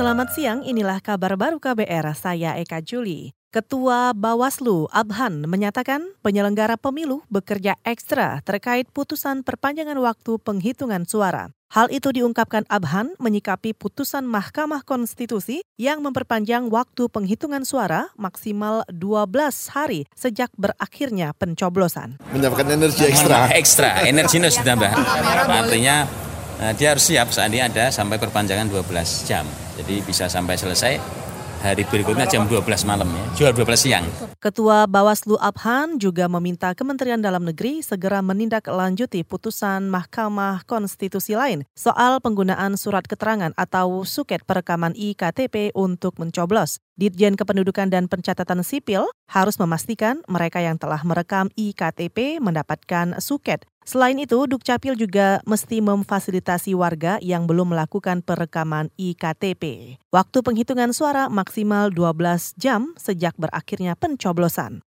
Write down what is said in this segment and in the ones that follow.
Selamat siang, inilah kabar baru KBR, saya Eka Juli. Ketua Bawaslu Abhan menyatakan penyelenggara pemilu bekerja ekstra terkait putusan perpanjangan waktu penghitungan suara. Hal itu diungkapkan Abhan menyikapi putusan Mahkamah Konstitusi yang memperpanjang waktu penghitungan suara maksimal 12 hari sejak berakhirnya pencoblosan. Menyiapkan energi ekstra. Ekstra, energi harus ditambah. Artinya Nah, dia harus siap saat ini ada sampai perpanjangan 12 jam. Jadi bisa sampai selesai hari berikutnya jam 12 malam ya, jual 12 siang. Ketua Bawaslu Abhan juga meminta Kementerian Dalam Negeri segera menindaklanjuti putusan Mahkamah Konstitusi lain soal penggunaan surat keterangan atau suket perekaman IKTP untuk mencoblos. Ditjen Kependudukan dan Pencatatan Sipil harus memastikan mereka yang telah merekam IKTP mendapatkan suket. Selain itu, Dukcapil juga mesti memfasilitasi warga yang belum melakukan perekaman IKTP. Waktu penghitungan suara maksimal 12 jam sejak berakhirnya pencoblosan.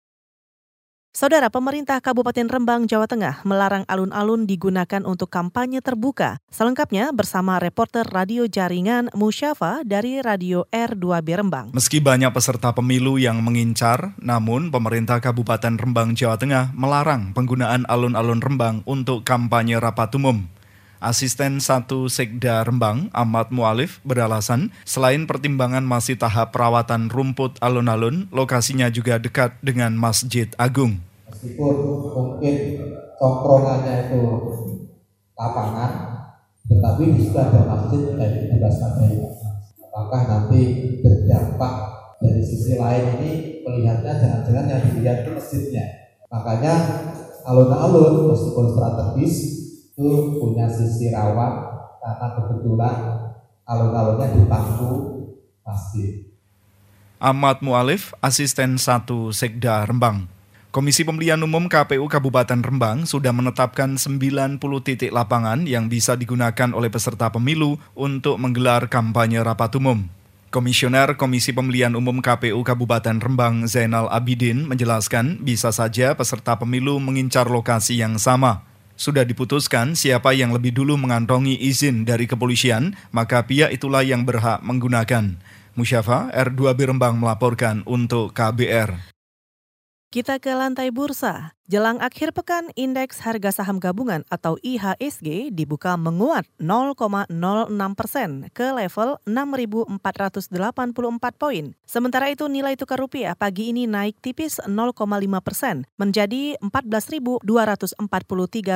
Saudara pemerintah Kabupaten Rembang, Jawa Tengah melarang alun-alun digunakan untuk kampanye terbuka. Selengkapnya bersama reporter radio jaringan Musyafa dari Radio R2B Rembang. Meski banyak peserta pemilu yang mengincar, namun pemerintah Kabupaten Rembang, Jawa Tengah melarang penggunaan alun-alun Rembang untuk kampanye rapat umum. Asisten satu Sekda Rembang, Ahmad Mualif, beralasan selain pertimbangan masih tahap perawatan rumput alun-alun, lokasinya juga dekat dengan Masjid Agung. Meskipun mungkin congkrongannya itu lapangan, tetapi di situ ada masjid dan dari Apakah nanti berdampak dari sisi lain ini melihatnya jangan-jangan yang dilihat itu masjidnya. Makanya alun-alun meskipun strategis itu punya sisi rawan karena kebetulan alun-alunnya di masjid. Ahmad Mualif, asisten satu Sekda Rembang. Komisi Pemilihan Umum KPU Kabupaten Rembang sudah menetapkan 90 titik lapangan yang bisa digunakan oleh peserta pemilu untuk menggelar kampanye rapat umum. Komisioner Komisi Pemilihan Umum KPU Kabupaten Rembang Zainal Abidin menjelaskan bisa saja peserta pemilu mengincar lokasi yang sama. Sudah diputuskan siapa yang lebih dulu mengantongi izin dari kepolisian, maka pihak itulah yang berhak menggunakan. Musyafa R2B Rembang melaporkan untuk KBR. Kita ke lantai bursa. Jelang akhir pekan, indeks harga saham gabungan atau IHSG dibuka menguat 0,06 persen ke level 6.484 poin. Sementara itu nilai tukar rupiah pagi ini naik tipis 0,5 persen menjadi 14.243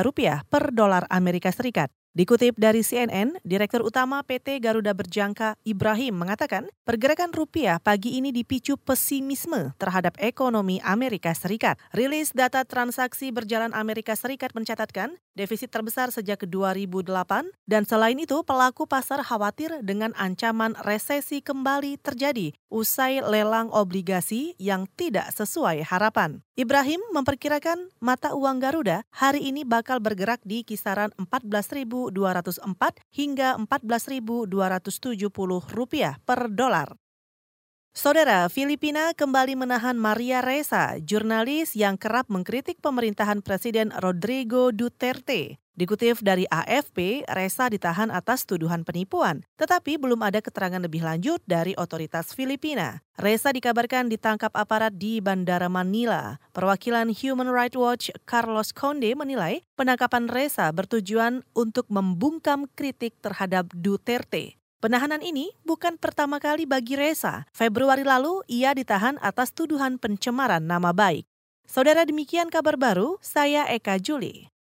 rupiah per dolar Amerika Serikat. Dikutip dari CNN, Direktur Utama PT Garuda Berjangka Ibrahim mengatakan pergerakan rupiah pagi ini dipicu pesimisme terhadap ekonomi Amerika Serikat. Rilis data transaksi berjalan Amerika Serikat mencatatkan defisit terbesar sejak 2008 dan selain itu pelaku pasar khawatir dengan ancaman resesi kembali terjadi usai lelang obligasi yang tidak sesuai harapan. Ibrahim memperkirakan mata uang Garuda hari ini bakal bergerak di kisaran 14.204 hingga 14.270 rupiah per dolar. Saudara, Filipina kembali menahan Maria Ressa, jurnalis yang kerap mengkritik pemerintahan Presiden Rodrigo Duterte. Dikutip dari AFP, Reza ditahan atas tuduhan penipuan, tetapi belum ada keterangan lebih lanjut dari otoritas Filipina. Reza dikabarkan ditangkap aparat di Bandara Manila. Perwakilan Human Rights Watch Carlos Conde menilai penangkapan Reza bertujuan untuk membungkam kritik terhadap Duterte. Penahanan ini bukan pertama kali bagi Reza. Februari lalu ia ditahan atas tuduhan pencemaran nama baik. Saudara demikian kabar baru, saya Eka Juli.